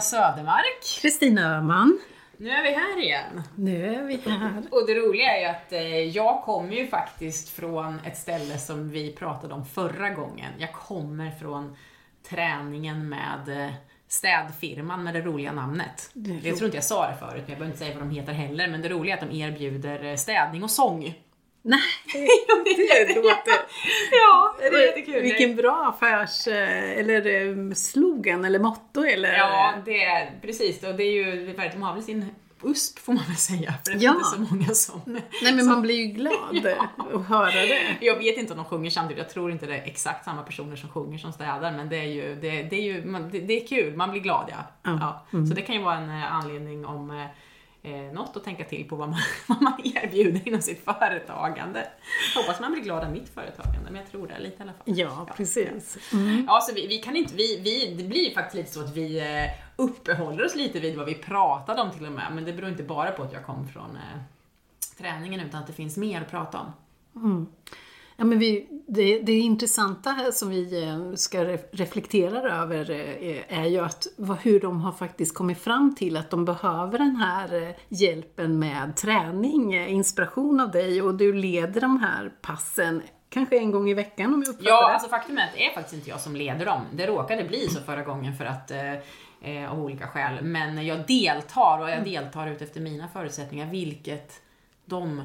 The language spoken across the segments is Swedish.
Anna Södermark. Kristina Öhman. Nu är vi här igen. Nu är vi här. Och det roliga är ju att eh, jag kommer ju faktiskt från ett ställe som vi pratade om förra gången. Jag kommer från träningen med eh, städfirman med det roliga namnet. Det jag tror inte jag sa det förut, men jag behöver inte säga vad de heter heller. Men det roliga är att de erbjuder eh, städning och sång. Nej, det låter... Ja, det är jättekul. Vilken bra affärs... Eller eh, slogan eller motto eller... Ja, det är precis. Och det är ju, de har väl sin USP får man väl säga, för det är Ja. inte så många som... Nej men man blir ju glad att höra det. Jag vet inte om de sjunger samtidigt, jag tror inte det är exakt samma personer som sjunger som städar, men det är ju, det, det är, ju det, det är kul, man blir glad ja. Ja. ja. Så det kan ju vara en eh, anledning om eh, något att tänka till på vad man, vad man erbjuder inom sitt företagande. Hoppas man blir glad av mitt företagande, men jag tror det lite i alla fall. Ja, precis. Ja, så vi, vi kan inte, vi, vi, det blir faktiskt lite så att vi eh, uppehåller oss lite vid vad vi pratade om till och med, men det beror inte bara på att jag kom från eh, träningen utan att det finns mer att prata om. Ja, men vi, det, det intressanta här som vi eh, ska re- reflektera över eh, är ju att hur de har faktiskt kommit fram till att de behöver den här eh, hjälpen med träning, inspiration av dig och du leder de här passen kanske en gång i veckan om jag uppfattar Ja, det. alltså faktum är att det är faktiskt inte jag som leder dem. Det råkade bli så förra gången för att eh, av olika skäl. Men jag deltar och jag deltar ut efter mina förutsättningar, vilket de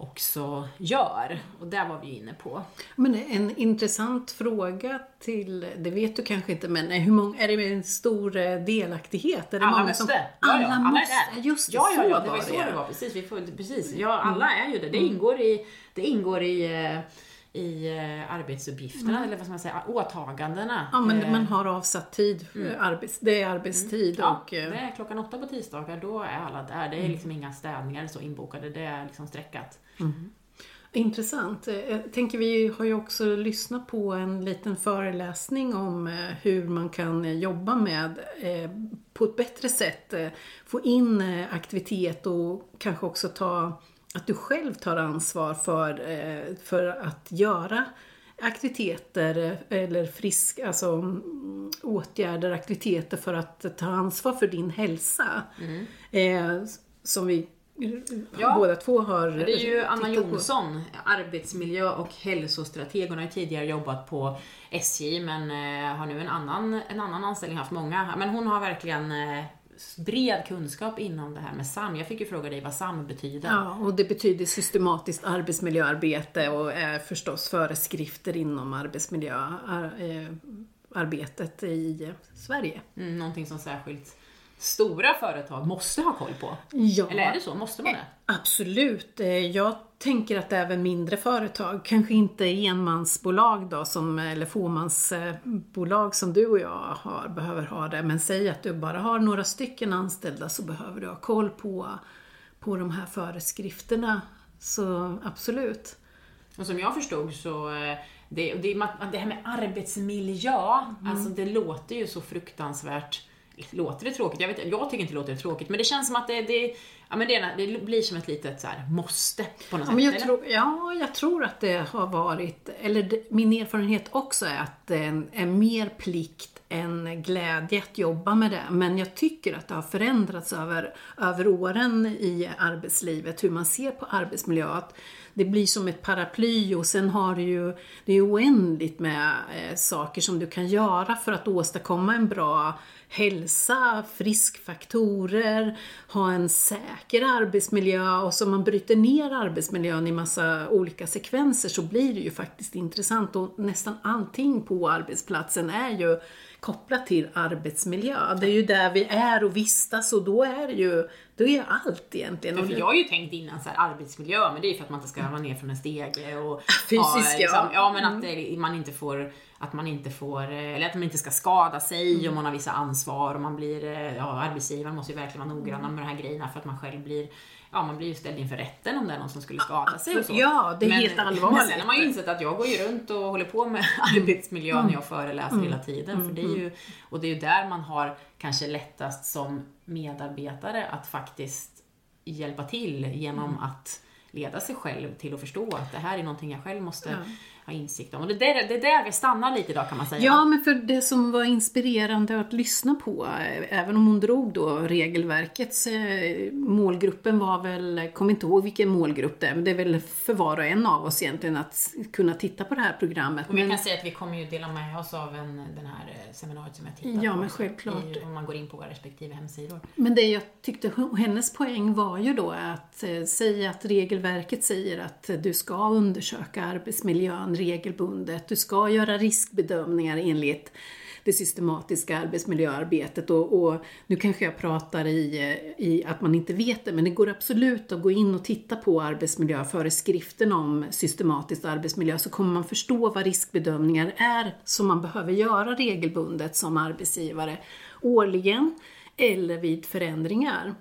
också gör. Och där var vi inne på. Men en intressant fråga till, det vet du kanske inte, men hur många, är det en stor eh, delaktighet? Är det Alla många måste. Som, ja, ja, alla, alla måste. är där. Just det, ja, ja, ja, det var så det. det var. Precis, vi får, precis. Ja, alla är ju det. Det ingår i, det ingår i, eh, i eh, arbetsuppgifterna, eller vad ska man säga, åtagandena. Ja, men Eh, man har avsatt tid, för arbets, det är arbetstid Ja, och... eh, det är klockan åtta på tisdagar, då är alla där. Det är liksom inga städningar så inbokade, det är liksom streckat. Intressant. Eh, Jag tänker vi har ju också lyssnat på en liten föreläsning om hur man kan jobba med på ett bättre sätt få in aktivitet och kanske också ta att du själv tar ansvar för, eh, för att göra aktiviteter eh, eller frisk, alltså mm, åtgärder, aktiviteter för att ta ansvar för din hälsa. Eh, som vi eh, Ja. båda två har Det är ju Anna. Jonsson, arbetsmiljö och hälsostrateg. Hon har ju tidigare jobbat på SJ men har nu en annan, en annan anställning, haft många. Men hon har verkligen bred kunskap inom det här med SAM. Jag fick ju fråga dig vad SAM betyder. Ja, och det betyder systematiskt arbetsmiljöarbete och är förstås föreskrifter inom arbetsmiljöarbetet i Sverige. Mm, någonting som särskilt stora företag måste ha koll på. Ja, Eller är det så? Måste man det? absolut. Eh, Jag tänker att även mindre företag, kanske inte enmansbolag då, som, eller fåmansbolag som du och jag har, behöver ha det. Men säg att du bara har några stycken anställda så behöver du ha koll på, på de här föreskrifterna. Så absolut. Och som jag förstod så, eh, det, det, det här med arbetsmiljö, alltså det låter ju så fruktansvärt Låter det tråkigt? Jag, vet, jag tycker inte det låter tråkigt, men det känns som att det, det, ja, men det, det blir som ett litet så här, måste på något Ja, sätt. men jag, eller? tror, ja, jag tror att det har varit, eller det, min erfarenhet också är att det är, en, är mer plikt än glädje att jobba med det. Men jag tycker att det har förändrats över, över åren i arbetslivet, hur man ser på arbetsmiljö. Att det blir som ett paraply och sen har du ju, det är oändligt med eh, saker som du kan göra för att åstadkomma en bra hälsa, friskfaktorer, ha en säker arbetsmiljö och som man bryter ner arbetsmiljön i massa olika sekvenser så blir det ju faktiskt intressant. Och nästan allting på arbetsplatsen är ju kopplat till arbetsmiljö. Det är ju där vi är och vistas och då är det ju, då är allt egentligen. För jag har ju tänkt innan så här, arbetsmiljö, men det är för att man inte ska ramla ner från en stege och Fysiskt, liksom, ja. ja. men att det, man inte får att man inte får, eh, eller att man inte ska skada sig och man har vissa ansvar och man blir, eh, ja arbetsgivaren måste ju verkligen vara noggranna med de här grejerna för att man själv blir, ja man blir ju ställd inför rätten om det är någon som skulle skada sig och så. Ja, det är men, helt allvarligt. Men sen har man ju insett att jag går ju runt och håller på med arbetsmiljö när jag föreläser hela tiden. För det är ju, och det är ju där man har kanske lättast som medarbetare att faktiskt hjälpa till genom att leda sig själv till att förstå att det här är någonting jag själv måste ha insikt om. Och det är där, det är där vi stannar lite idag kan man säga. Ja, men för det som var inspirerande att lyssna på, även om hon drog då regelverkets eh, målgruppen var väl, kommer inte ihåg vilken målgrupp det är, men det är väl för var och en av oss egentligen att kunna titta på det här programmet. Och vi Men- kan säga att vi kommer ju dela med oss av en, den här eh, seminariet som jag tittat Ja, på. men självklart. I, om man går in på våra respektive hemsidor. Men det jag tyckte hennes poäng var ju då att eh, säga att regelverket säger att du ska undersöka arbetsmiljön regelbundet, du ska göra riskbedömningar enligt det systematiska arbetsmiljöarbetet och, och nu kanske jag pratar i, i att man inte vet det, men det går absolut att gå in och titta på arbetsmiljöföreskriften om systematiskt arbetsmiljö så kommer man förstå vad riskbedömningar är som man behöver göra regelbundet som arbetsgivare årligen eller vid förändringar.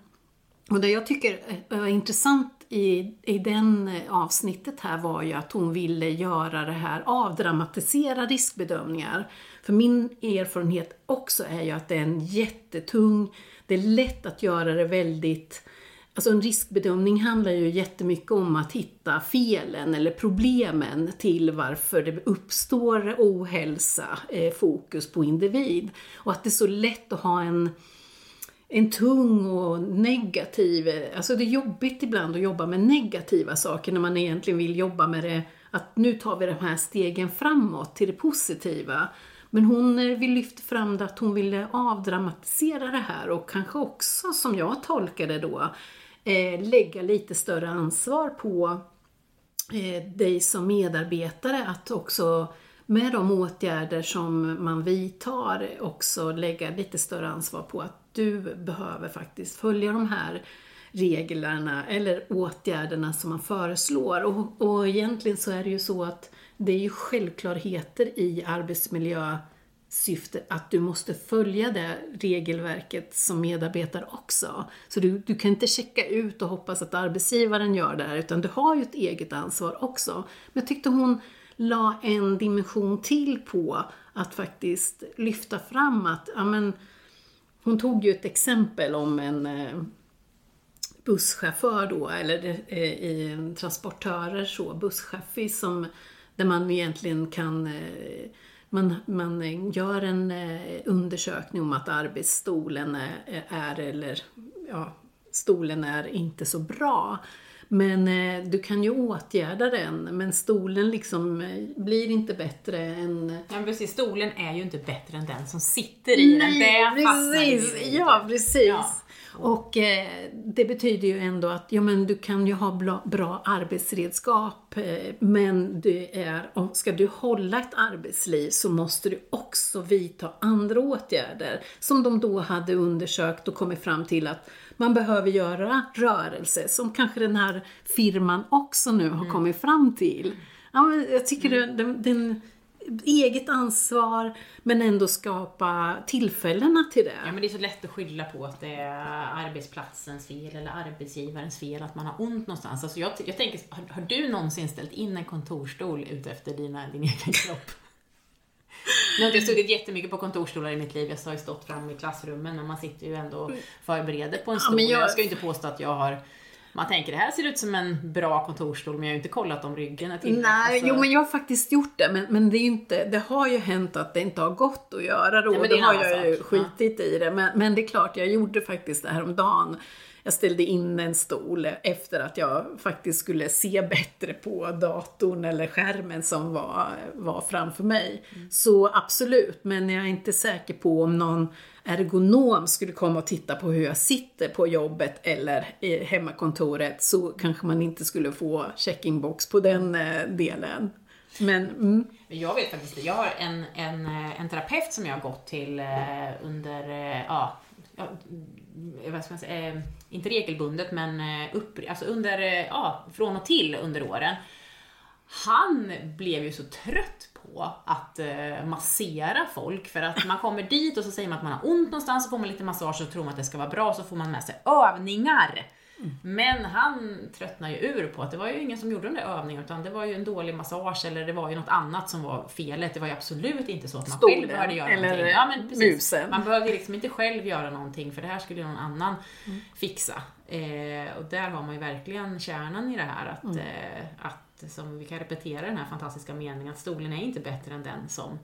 Och det jag tycker är intressant i, i den eh, avsnittet här var ju att hon ville göra det här, avdramatisera riskbedömningar. För min erfarenhet också är ju att det är en jättetung, det är lätt att göra det väldigt Alltså en riskbedömning handlar ju jättemycket om att hitta felen eller problemen till varför det uppstår ohälsa, eh, fokus på individ. Och att det är så lätt att ha en, en tung och negativ, alltså det är jobbigt ibland att jobba med negativa saker när man egentligen vill jobba med det, att nu tar vi de här stegen framåt till det positiva. Men hon eh, vill lyfta fram det att hon ville avdramatisera det här och kanske också, som jag tolkar det då, eh, lägga lite större ansvar på eh, dig som medarbetare att också med de åtgärder som man vidtar också lägga lite större ansvar på att du behöver faktiskt följa de här reglerna eller åtgärderna som man föreslår. Och, och egentligen så är det ju så att det är ju självklarheter i arbetsmiljösyfte att du måste följa det regelverket som medarbetare också. Så du, du kan inte checka ut och hoppas att arbetsgivaren gör det här, utan du har ju ett eget ansvar också. Men jag tyckte hon la en dimension till på att faktiskt lyfta fram att, ja men, hon tog ju ett exempel om en eh, busschaufför då, eller eh, i en transportörer så, busschaffis som, där man egentligen kan eh, man, man gör en undersökning om att arbetsstolen är, är eller ja, stolen är inte så bra. Men eh, du kan ju åtgärda den, men stolen liksom eh, blir inte bättre än Ja, men precis, stolen är ju inte bättre än den som sitter i den. Det precis. Ja, precis. Ja. Och eh, det betyder ju ändå att ja, men du kan ju ha bra, bra arbetsredskap, eh, men det är, om ska du hålla ett arbetsliv så måste du också vidta andra åtgärder som de då hade undersökt och kommit fram till att man behöver göra rörelse, som kanske den här firman också nu har kommit fram till. Ja, men jag tycker mm. den, den eget ansvar, men ändå skapa tillfällena till det. Ja men det är så lätt att skylla på att det är arbetsplatsens fel eller arbetsgivarens fel att man har ont någonstans. Alltså jag, jag tänker, har, har du någonsin ställt in en kontorstol ut efter dina, din egen kropp? Nu har inte suttit jättemycket på kontorsstolar i mitt liv, jag har ju stått fram i klassrummen, men man sitter ju ändå och förbereder på en stol. men jag- jag... ska ju inte påstå att jag har man tänker det här ser ut som en bra kontorsstol men jag har ju inte kollat om ryggen är tillräckligt. Nej, Alltså- jo men jag har faktiskt gjort det, men, men det är ju inte, det har ju hänt att det inte har gått att göra då, Nej, men då det en har jag ju sak. skitit i det. Men, men det är klart, jag gjorde faktiskt det här om dagen. Jag ställde in en stol efter att jag faktiskt skulle se bättre på datorn eller skärmen som var, var framför mig. Mm. Så absolut, men jag är inte säker på om någon ergonom skulle komma och titta på hur jag sitter på jobbet eller i hemmakontoret så kanske man inte skulle få checkingbox på den eh, delen. Men mm, Jag vet faktiskt Jag har en, en, eh, en terapeut som jag har gått till eh, under, ja, Eh, vad ska man säga, eh, inte regelbundet men eh, upp, alltså under, eh, ja, från och till under åren. Han blev ju så trött på att massera folk för att man kommer dit och så säger man att man har ont någonstans så får man lite massage och så tror man att det ska vara bra så får man med sig övningar. Men han tröttnar ju ur på att det var ju ingen som gjorde de där övningarna utan det var ju en dålig massage eller det var ju något annat som var felet. Det var ju absolut inte så att man Stolen själv behövde göra eller någonting. Ja, men precis. musen. Man behövde liksom inte själv göra någonting för det här skulle ju någon annan fixa. Eh, och där har man ju verkligen kärnan i det här att, eh, att som vi kan repetera den här fantastiska meningen att stolen är inte bättre än den som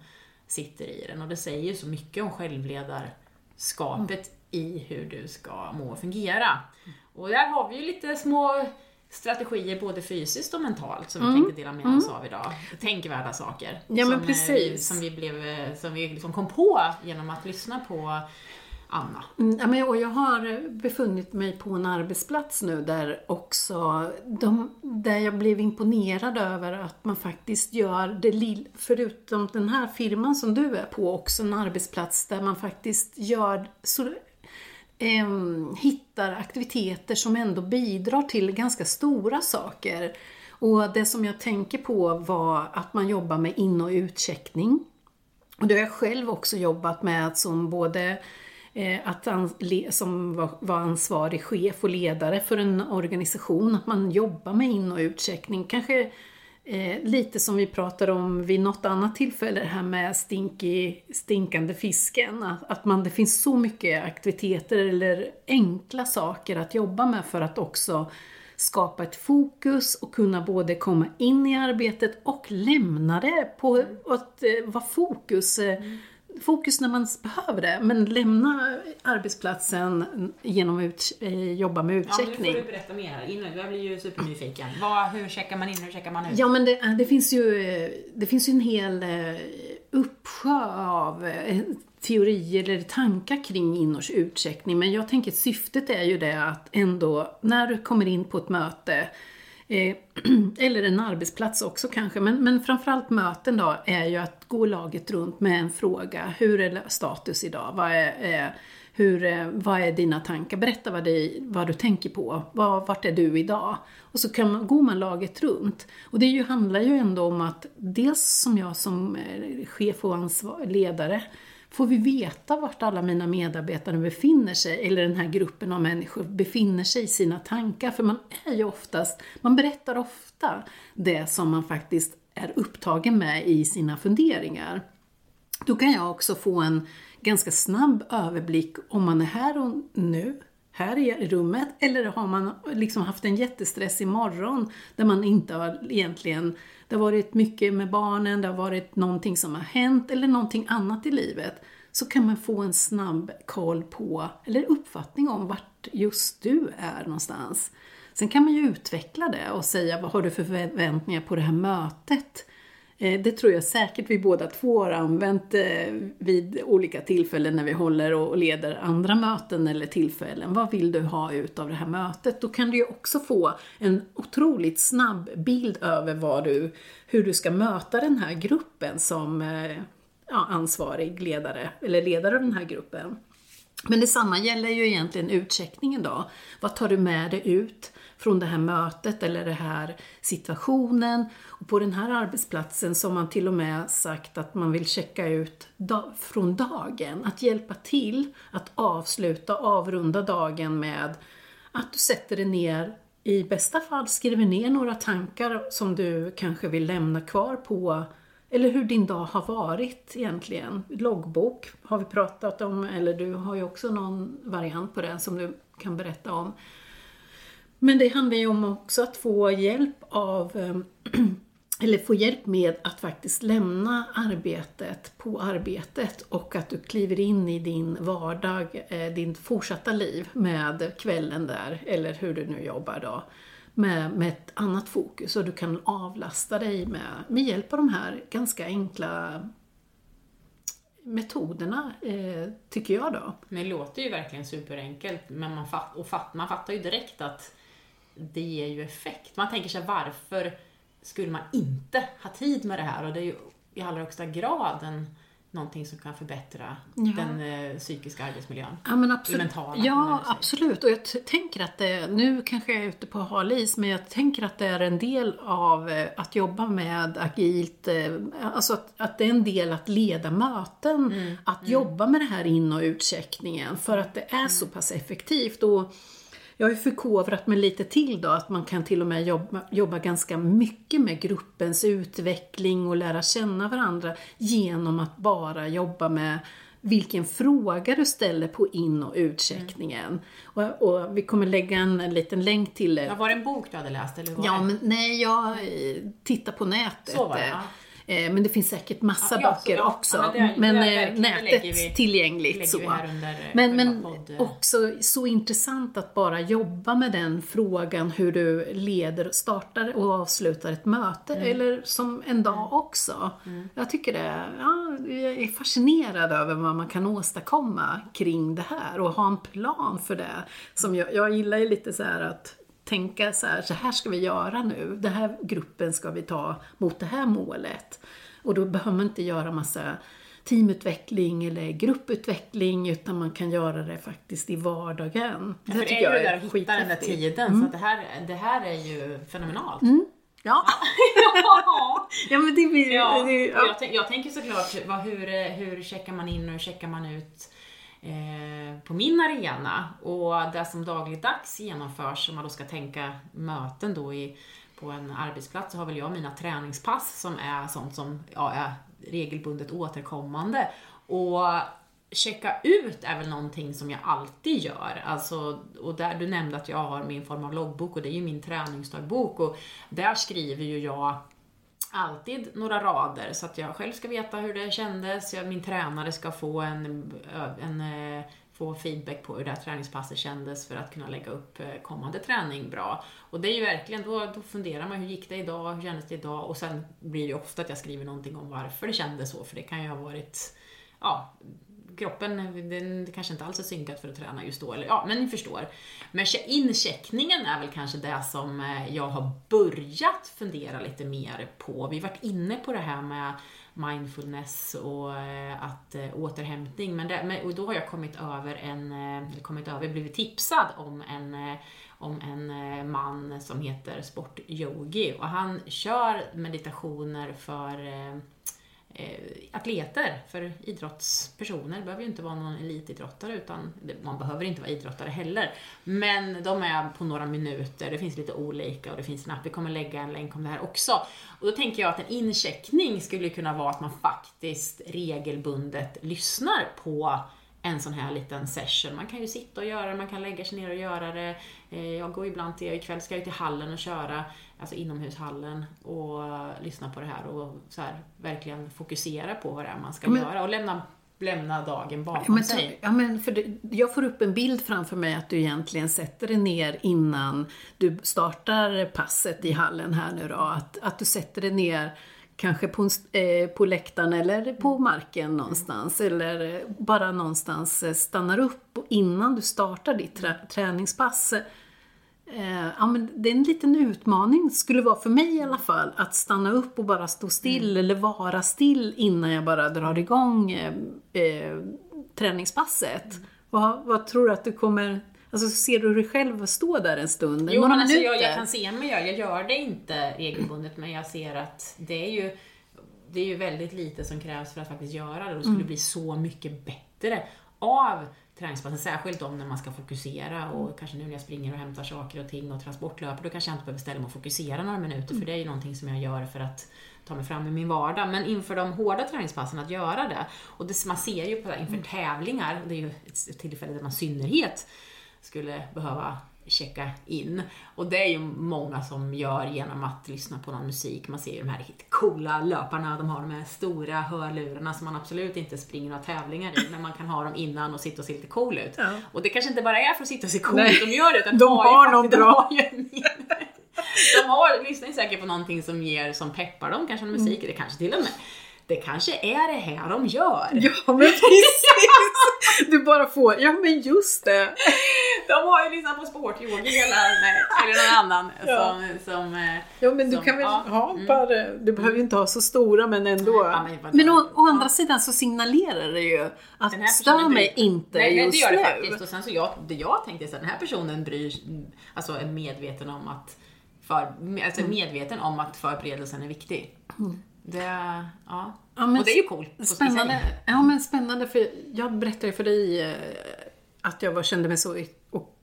sitter i den. Och det säger så mycket om självledarskapet i hur du ska må och fungera. Och där har vi ju lite små strategier både fysiskt och mentalt som vi Mm. tänkte dela med oss av idag. Tänkvärda saker. Ja, men som, eh, precis. Vi, som vi, blev, eh, som vi liksom kom på genom att lyssna på Anna. Mm, ja, men, och jag har befunnit mig på en arbetsplats nu där också, de, där jag blev imponerad över att man faktiskt gör det lill, förutom den här firman som du är på, också en arbetsplats där man faktiskt gör så, eh, hittar aktiviteter som ändå bidrar till ganska stora saker. Och det som jag tänker på var att man jobbar med in och utcheckning. Och det har jag själv också jobbat med som både eh, att som var, var ansvarig chef och ledare för en organisation, att man jobbar med in och utcheckning. Kanske eh, lite som vi pratade om vid något annat tillfälle, det här med stinky, stinkande fisken. Att, att man, det finns så mycket aktiviteter eller enkla saker att jobba med för att också skapa ett fokus och kunna både komma in i arbetet och lämna det på att eh, vara fokus. eh, Fokus när man behöver det, men lämna arbetsplatsen genom att eh, jobba med Ja, nu får utcheckning. du berätta mer. Innan, jag blir ju supernyfiken. Vad, hur checkar man in, hur checkar man ut? Ja, men det, det, finns ju, eh, det finns ju en hel eh, uppsjö av eh, teorier eller tankar kring in och utcheckning. Men jag tänker att syftet är ju det att ändå, när du kommer in på ett möte, eh, eller en arbetsplats också kanske, men, men framförallt möten då, är ju att gå laget runt med en fråga. Hur är status idag? Vad är, eh, hur, eh, vad är dina tankar? Berätta vad, det, vad du tänker på. Vad, vart är du idag? Och så kan man, går man laget runt. Och det ju, handlar ju ändå om att dels som jag som eh, chef och ansvar, ledare får vi veta vart alla mina medarbetare befinner sig, eller den här gruppen av människor befinner sig i sina tankar. För man är ju oftast, man berättar ofta det som man faktiskt är upptagen med i sina funderingar. Då kan jag också få en ganska snabb överblick om man är här och nu, här i rummet, eller har man liksom haft en jättestressig morgon där man inte har egentligen, det har varit mycket med barnen, det har varit någonting som har hänt eller någonting annat i livet. Så kan man få en snabb koll på, eller uppfattning om vart just du är någonstans. Sen kan man ju utveckla det och säga vad har du för förväntningar på det här mötet? Eh, Det tror jag säkert vi båda två har använt eh, vid olika tillfällen när vi håller och leder andra möten eller tillfällen. Vad vill du ha ut av det här mötet? Då kan du ju också få en otroligt snabb bild över vad du, hur du ska möta den här gruppen som eh, ja, ansvarig ledare, eller ledare av den här gruppen. Men detsamma gäller ju egentligen utcheckningen då. Vad tar du med dig ut från det här mötet eller den här situationen? Och på den här arbetsplatsen så har man till och med sagt att man vill checka ut dag, från dagen. Att hjälpa till att avsluta, avrunda dagen med att du sätter dig ner i bästa fall skriver ner några tankar som du kanske vill lämna kvar på eller hur din dag har varit egentligen. Loggbok har vi pratat om, eller du har ju också någon variant på det som du kan berätta om. Men det handlar ju om också att få hjälp av ehm, eller få hjälp med att faktiskt lämna arbetet på arbetet och att du kliver in i din vardag, eh, din fortsatta liv med kvällen där, eller hur du nu jobbar då, med, med ett annat fokus och du kan avlasta dig med, med hjälp av de här ganska enkla metoderna, eh, tycker jag då. Det låter ju verkligen superenkelt, men man, fatt, och fatt, man fattar ju direkt att det ger ju effekt. Man tänker sig varför skulle man inte ha tid med det här? Och det är ju i allra högsta grad en, någonting som kan förbättra Ja. den eh, psykiska arbetsmiljön. Ja, men absolut. mentala, ja, absolut. Och jag tänker att det, nu kanske jag är ute på hal is, men jag tänker att det är en del av eh, att jobba med agilt, eh, alltså att, att det är en del att leda möten, Mm, att jobba med det här in och utcheckningen, för att det är så pass effektivt. Och jag har ju förkovrat mig lite till då, att man kan till och med jobba, jobba ganska mycket med gruppens utveckling och lära känna varandra genom att bara jobba med vilken fråga du ställer på in och utcheckningen. Och, och vi kommer lägga en, en liten länk till det. Ja, var det en bok du hade läst eller var Ja, det? men nej, jag eh, tittar på nätet. Så var det, ja. Eh, Men det finns säkert massa Ja, böcker ja, också. ja, men det- men det är eh, nätet vi- tillgängligt så. under, eh, men men också så intressant att bara jobba med den frågan hur du leder, startar och avslutar ett möte. Mm. Eller som en dag också. Jag tycker det, ja, jag är fascinerad över vad man kan åstadkomma kring det här och ha en plan för det. Som jag, jag gillar ju lite så här att tänka så här, så här ska vi göra nu. Den här gruppen ska vi ta mot det här målet. Och då behöver man inte göra massa teamutveckling eller grupputveckling utan man kan göra det faktiskt i vardagen. Ja, för det är ju det där att hitta den där tiden, så att det, här, det här är ju fenomenalt. Ja. ja, men det blir... Ja, det, och jag, jag tänker såklart, vad, hur, hur checkar man in och hur checkar man ut Eh, på min arena? Och det som dagligdags genomförs, om man då ska tänka möten då i, på en arbetsplats, så har väl jag mina träningspass som är sånt som ja, är regelbundet återkommande. Och checka ut är väl någonting som jag alltid gör. Alltså, och där, du nämnde att jag har min form av loggbok och det är ju min träningsdagbok och där skriver ju jag alltid några rader så att jag själv ska veta hur det kändes, jag, min tränare ska få en, en, eh, få feedback på hur det här träningspasset kändes för att kunna lägga upp eh, kommande träning bra. Och det är ju verkligen, då, då funderar man hur gick det idag, hur kändes det idag? Och sen blir det ju ofta att jag skriver någonting om varför det kändes så, för det kan ju ha varit, ja, kroppen, den, kanske inte alls är synkad för att träna just då, eller ja, men ni förstår. Men incheckningen är väl kanske det som eh, jag har börjat fundera lite mer på. Vi har varit inne på det här med mindfulness och eh, att eh, återhämtning, men, det, och då har jag kommit över en, kommit över, blivit tipsad om en om en man som heter Sportyogi och han kör meditationer för Eh, atleter, för idrottspersoner. Behöver ju inte vara någon elitidrottare, utan man behöver inte vara idrottare heller. Men de är på några minuter, det finns lite olika och det finns en app, vi kommer lägga en länk om det här också. Och då tänker jag att en incheckning skulle kunna vara att man faktiskt regelbundet lyssnar på en sån här liten session. Man kan ju sitta och göra det, man kan lägga sig ner och göra det. Eh, Jag går ibland till, ikväll ska jag till hallen och köra, alltså inomhushallen, och lyssna på det här och så här, verkligen fokusera på vad det är man ska Men- göra och lämna, lämna dagen bakom men, sig. ja, men för det, jag får upp en bild framför mig att du egentligen sätter dig ner innan du startar passet i hallen här nu då. Att, att du sätter dig ner kanske på, eh, på läktaren eller på marken någonstans. Eller bara någonstans eh, stannar upp och innan du startar ditt trä, träningspass. Eh, ja, men det är en liten utmaning, skulle vara för mig i alla fall, att stanna upp och bara stå still eller vara still innan jag bara drar igång eh, träningspasset. Vad, vad tror du att du kommer... Alltså ser du dig själv stå där en stund? Jo, men alltså jag, jag kan se mig göra Jag gör det inte regelbundet, men jag ser att det är ju det är ju väldigt lite som krävs för att faktiskt göra det. Och det skulle bli så mycket bättre av träningspassen, särskilt om när man ska fokusera och kanske nu när jag springer och hämtar saker och ting och transportlöper, då kanske jag inte behöver ställa mig och fokusera några minuter, för det är ju någonting som jag gör för att ta mig fram i min vardag. Men inför de hårda träningspassen, att göra det. Och det, man ser ju på inför tävlingar, det är ju ett tillfälle där man synnerhet skulle behöva checka in. Och det är ju många som gör genom att lyssna på någon musik. Man ser ju de här riktigt coola löparna, de har de här stora hörlurarna som man absolut inte springer några tävlingar i, men man kan ha dem innan och sitta och se lite cool ut. Ja. Och det kanske inte bara är för att sitta och se cool Nej. ut de gör det, utan De ju har någon faktiskt- bra. De har ju, de har, lyssnar ju säkert på någonting som ger, som peppar dem, kanske någon musik, det kanske till och med det kanske är det här de gör. Ja, men precis! Du bara får, ja men just det. De har ju lyssnat på sportyogi hela, nej, eller någon annan Ja. som, som eh, Ja men du Som- kan väl ja, ha mm. bara, du behöver ju inte ha så stora men ändå. Ja, men men å, å andra sidan så signalerar det ju att stör mig bryr- inte nej, nej, just det gör det nu. faktiskt. Och sen så jag, det jag tänkte så att den här personen bryr alltså är medveten om att för, alltså Mm. medveten om att förberedelsen är viktig. Det, ja. Ja, men och det är ju coolt. Spännande. Ja men spännande för jag berättade ju för dig eh, att jag var, kände mig så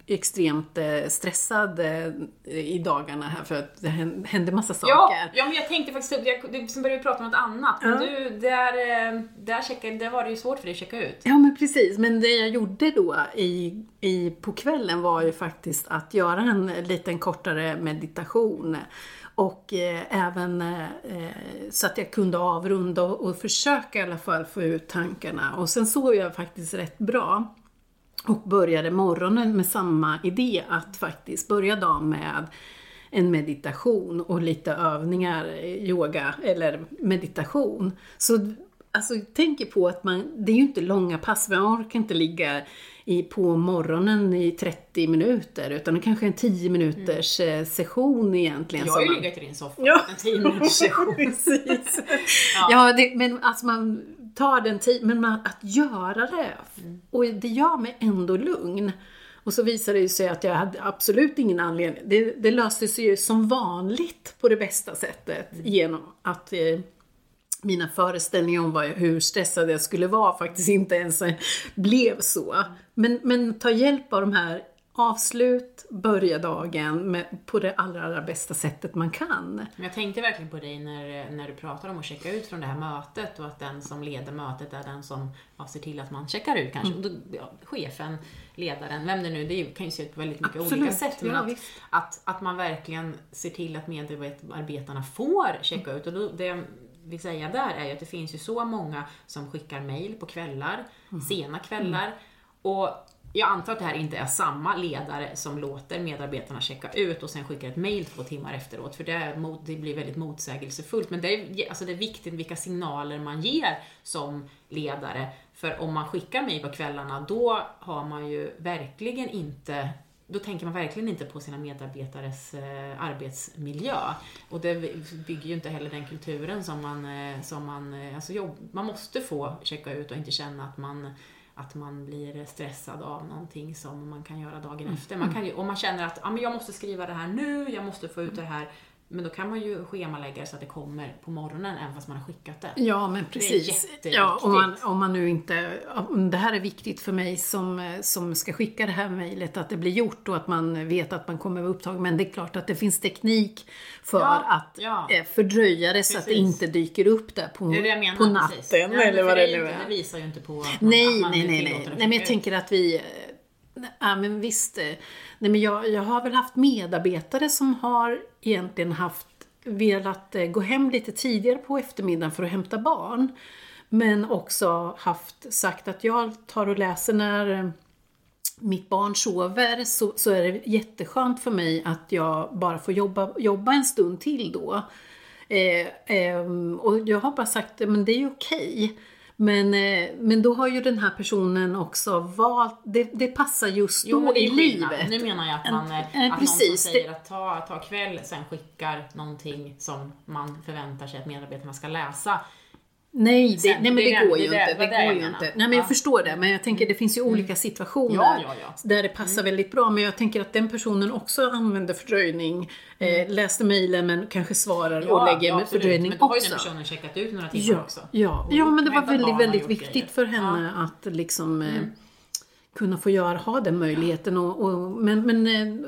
extremt eh, stressad eh, i dagarna här för att det hän- hände massa saker. Ja, ja, men jag tänkte faktiskt, jag, du, sen började vi prata om något annat. Men du, där, där, checkade, där var det ju svårt för dig att checka ut. Ja men precis, men det jag gjorde då i, i, på kvällen var ju faktiskt att göra en liten kortare meditation. Och eh, även eh, så att jag kunde avrunda och, och försöka i alla fall få ut tankarna. Och sen sov jag faktiskt rätt bra. Och började morgonen med samma idé att faktiskt börja dagen med en meditation och lite övningar, eh, yoga eller meditation. Så alltså, tänk på att man, det är ju inte långa pass, man orkar inte ligga i, på morgonen i 30 minuter utan kanske en 10 minuters eh, session egentligen. Jag har ju man- legat i din soffa Ja. en 10 minuters session. Precis. ja, det, men alltså man tar den tiden, men man, att göra det, och det gör mig ändå lugn. Och så visade det sig att jag hade absolut ingen anledning. Det, det löste sig ju som vanligt på det bästa sättet genom att eh, mina föreställningar om vad, hur stressad jag skulle vara faktiskt inte ens blev så. Men, men ta hjälp av de här avslut, börja dagen med, på det allra, allra bästa sättet man kan. Jag tänkte verkligen på dig när, när du pratar om att checka ut från det här mötet och att den som leder mötet är den som ja, ser till att man checkar ut kanske. Och då, ja, chefen, ledaren, vem det nu det kan ju se ut på väldigt mycket Absolut, olika sätt. Men ja, att, att, att man verkligen ser till att medarbetarna får checka ut. Och då, det vill säga där är ju att det finns ju så många som skickar mail på kvällar, Mm. sena kvällar. Och jag antar att det här inte är samma ledare som låter medarbetarna checka ut och sen skickar ett mail två timmar efteråt, för det, är, det blir väldigt motsägelsefullt. Men det är, alltså det är viktigt vilka signaler man ger som ledare, för om man skickar mail på kvällarna, då har man ju verkligen inte då tänker man verkligen inte på sina medarbetares eh, arbetsmiljö. Och det bygger ju inte heller den kulturen som man, eh, som man, eh, alltså jobb, man måste få checka ut och inte känna att man att man blir stressad av någonting som man kan göra dagen efter. Man kan ju, om man känner att ah, men jag måste skriva det här nu, jag måste få ut det här. Men då kan man ju schemalägga det så att det kommer på morgonen även fast man har skickat det. Ja, men precis. jätteviktigt. ja, om, man, om man nu inte... Om det här är viktigt för mig som, som ska skicka det här mejlet, att det blir gjort och att man vet att man kommer vara upptagen. Men det är klart att det finns teknik för Ja, att ja. eh, fördröja det så att det Precis. inte dyker upp där på, Det är det menar, på natten precis. Ja, eller vad det är nu är. Det visar ju inte på att man, Nej, att man nej, är nej, nej. Nej, men jag tänker att vi... Ja, men visst. Nej, men jag, jag har väl haft medarbetare som har egentligen haft velat eh, gå hem lite tidigare på eftermiddagen för att hämta barn. Men också haft sagt att jag tar och läser när eh, mitt barn sover så, så är det jätteskönt för mig att jag bara får jobba, jobba en stund till då. Eh, eh, och jag har bara sagt men det är ju okej. Men, eh, men då har ju den här personen också valt, det, det passar just då Jo, i livet. Nu menar jag att, man, eh, Eh, att precis, någon som säger att ta, ta kväll, sen skickar någonting som man förväntar sig att medarbetarna ska läsa. Nej, det, nej men det det, går ju inte. det går ju inte. Nej men jag Ja. förstår det, men jag tänker det finns ju olika situationer Ja, ja, ja. där det passar väldigt bra. Men jag tänker att den personen också använder fördröjning, eh, läste mejlen men kanske svarar och lägger med fördröjning Men då har ju också. den personen checkat ut några timmar Ja, också. ja. Och ja, men det var väldigt, väldigt viktigt grejer. för henne att liksom eh, kunna få göra, ha den möjligheten. Och, och, men men eh,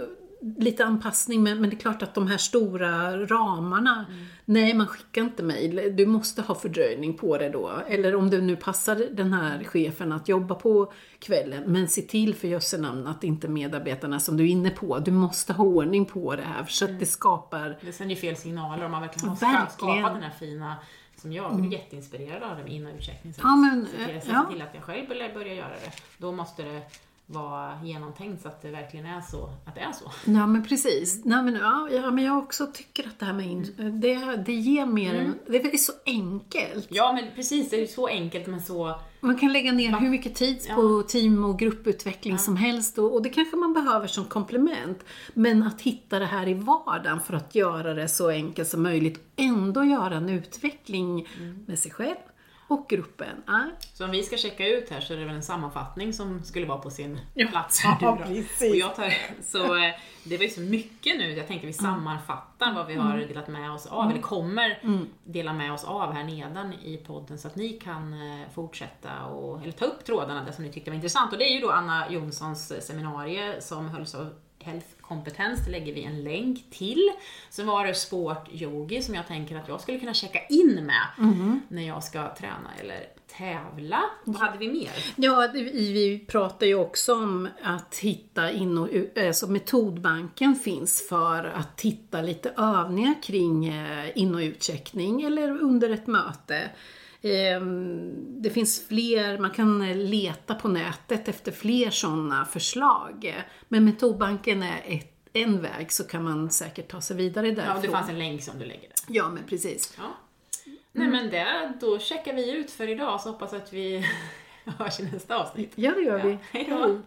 lite anpassning, men, men det är klart att de här stora ramarna, nej man skickar inte mejl. Du måste ha fördröjning på det då. Eller om det nu passar den här chefen att jobba på kvällen, men se till för jösse namn att inte medarbetarna, som du är inne på, du måste ha ordning på det här så att det skapar Det sänder ju fel signaler om man verkligen har Verkligen. skapat den här fina som jag blev jätteinspirerad av det innan utcheckningen. Ja, men, se till, eh, se ja. till att jag själv börjar börja göra det. Då måste det vara genomtänkt så att det verkligen är så att det är så. Ja men precis. Nej, men, ja, ja, men jag också tycker att det här med in, det, det ger mer än, det är så enkelt. Ja men precis, det är så enkelt men så Man kan lägga ner hur mycket tid på team och grupputveckling som helst och, och det kanske man behöver som komplement. Men att hitta det här i vardagen för att göra det så enkelt som möjligt och ändå göra en utveckling med sig själv och gruppen. Nej. Så om vi ska checka ut här så är det väl en sammanfattning som skulle vara på sin Ja. plats. Här Ja, precis. Och jag tar, så, eh, det var ju så mycket nu, jag tänker vi sammanfattar vad vi har delat med oss av, eller kommer dela med oss av här nedan i podden så att ni kan eh, fortsätta och, eller ta upp trådarna där som ni tyckte var intressant. Och det är ju då Anna Jonssons seminarium som hölls av Health Kompetens, det lägger vi en länk till. Sen var det Sport Yogi som jag tänker att jag skulle kunna checka in med när jag ska träna eller tävla. Vad hade vi mer? Ja, vi, pratar ju också om att hitta in och ut, alltså metodbanken finns för att hitta lite övningar kring eh, in och utcheckning eller under ett möte. Ehm, Det finns fler, man kan leta på nätet efter fler sådana förslag. Men metodbanken är ett, en väg så kan man säkert ta sig vidare Ja, därifrån. det fanns en länk som du lägger där. Ja, men precis. Ja. Nej men det, då checkar vi ut för idag så hoppas att vi hörs i nästa avsnitt. Ja, det gör vi. Ja, hej då.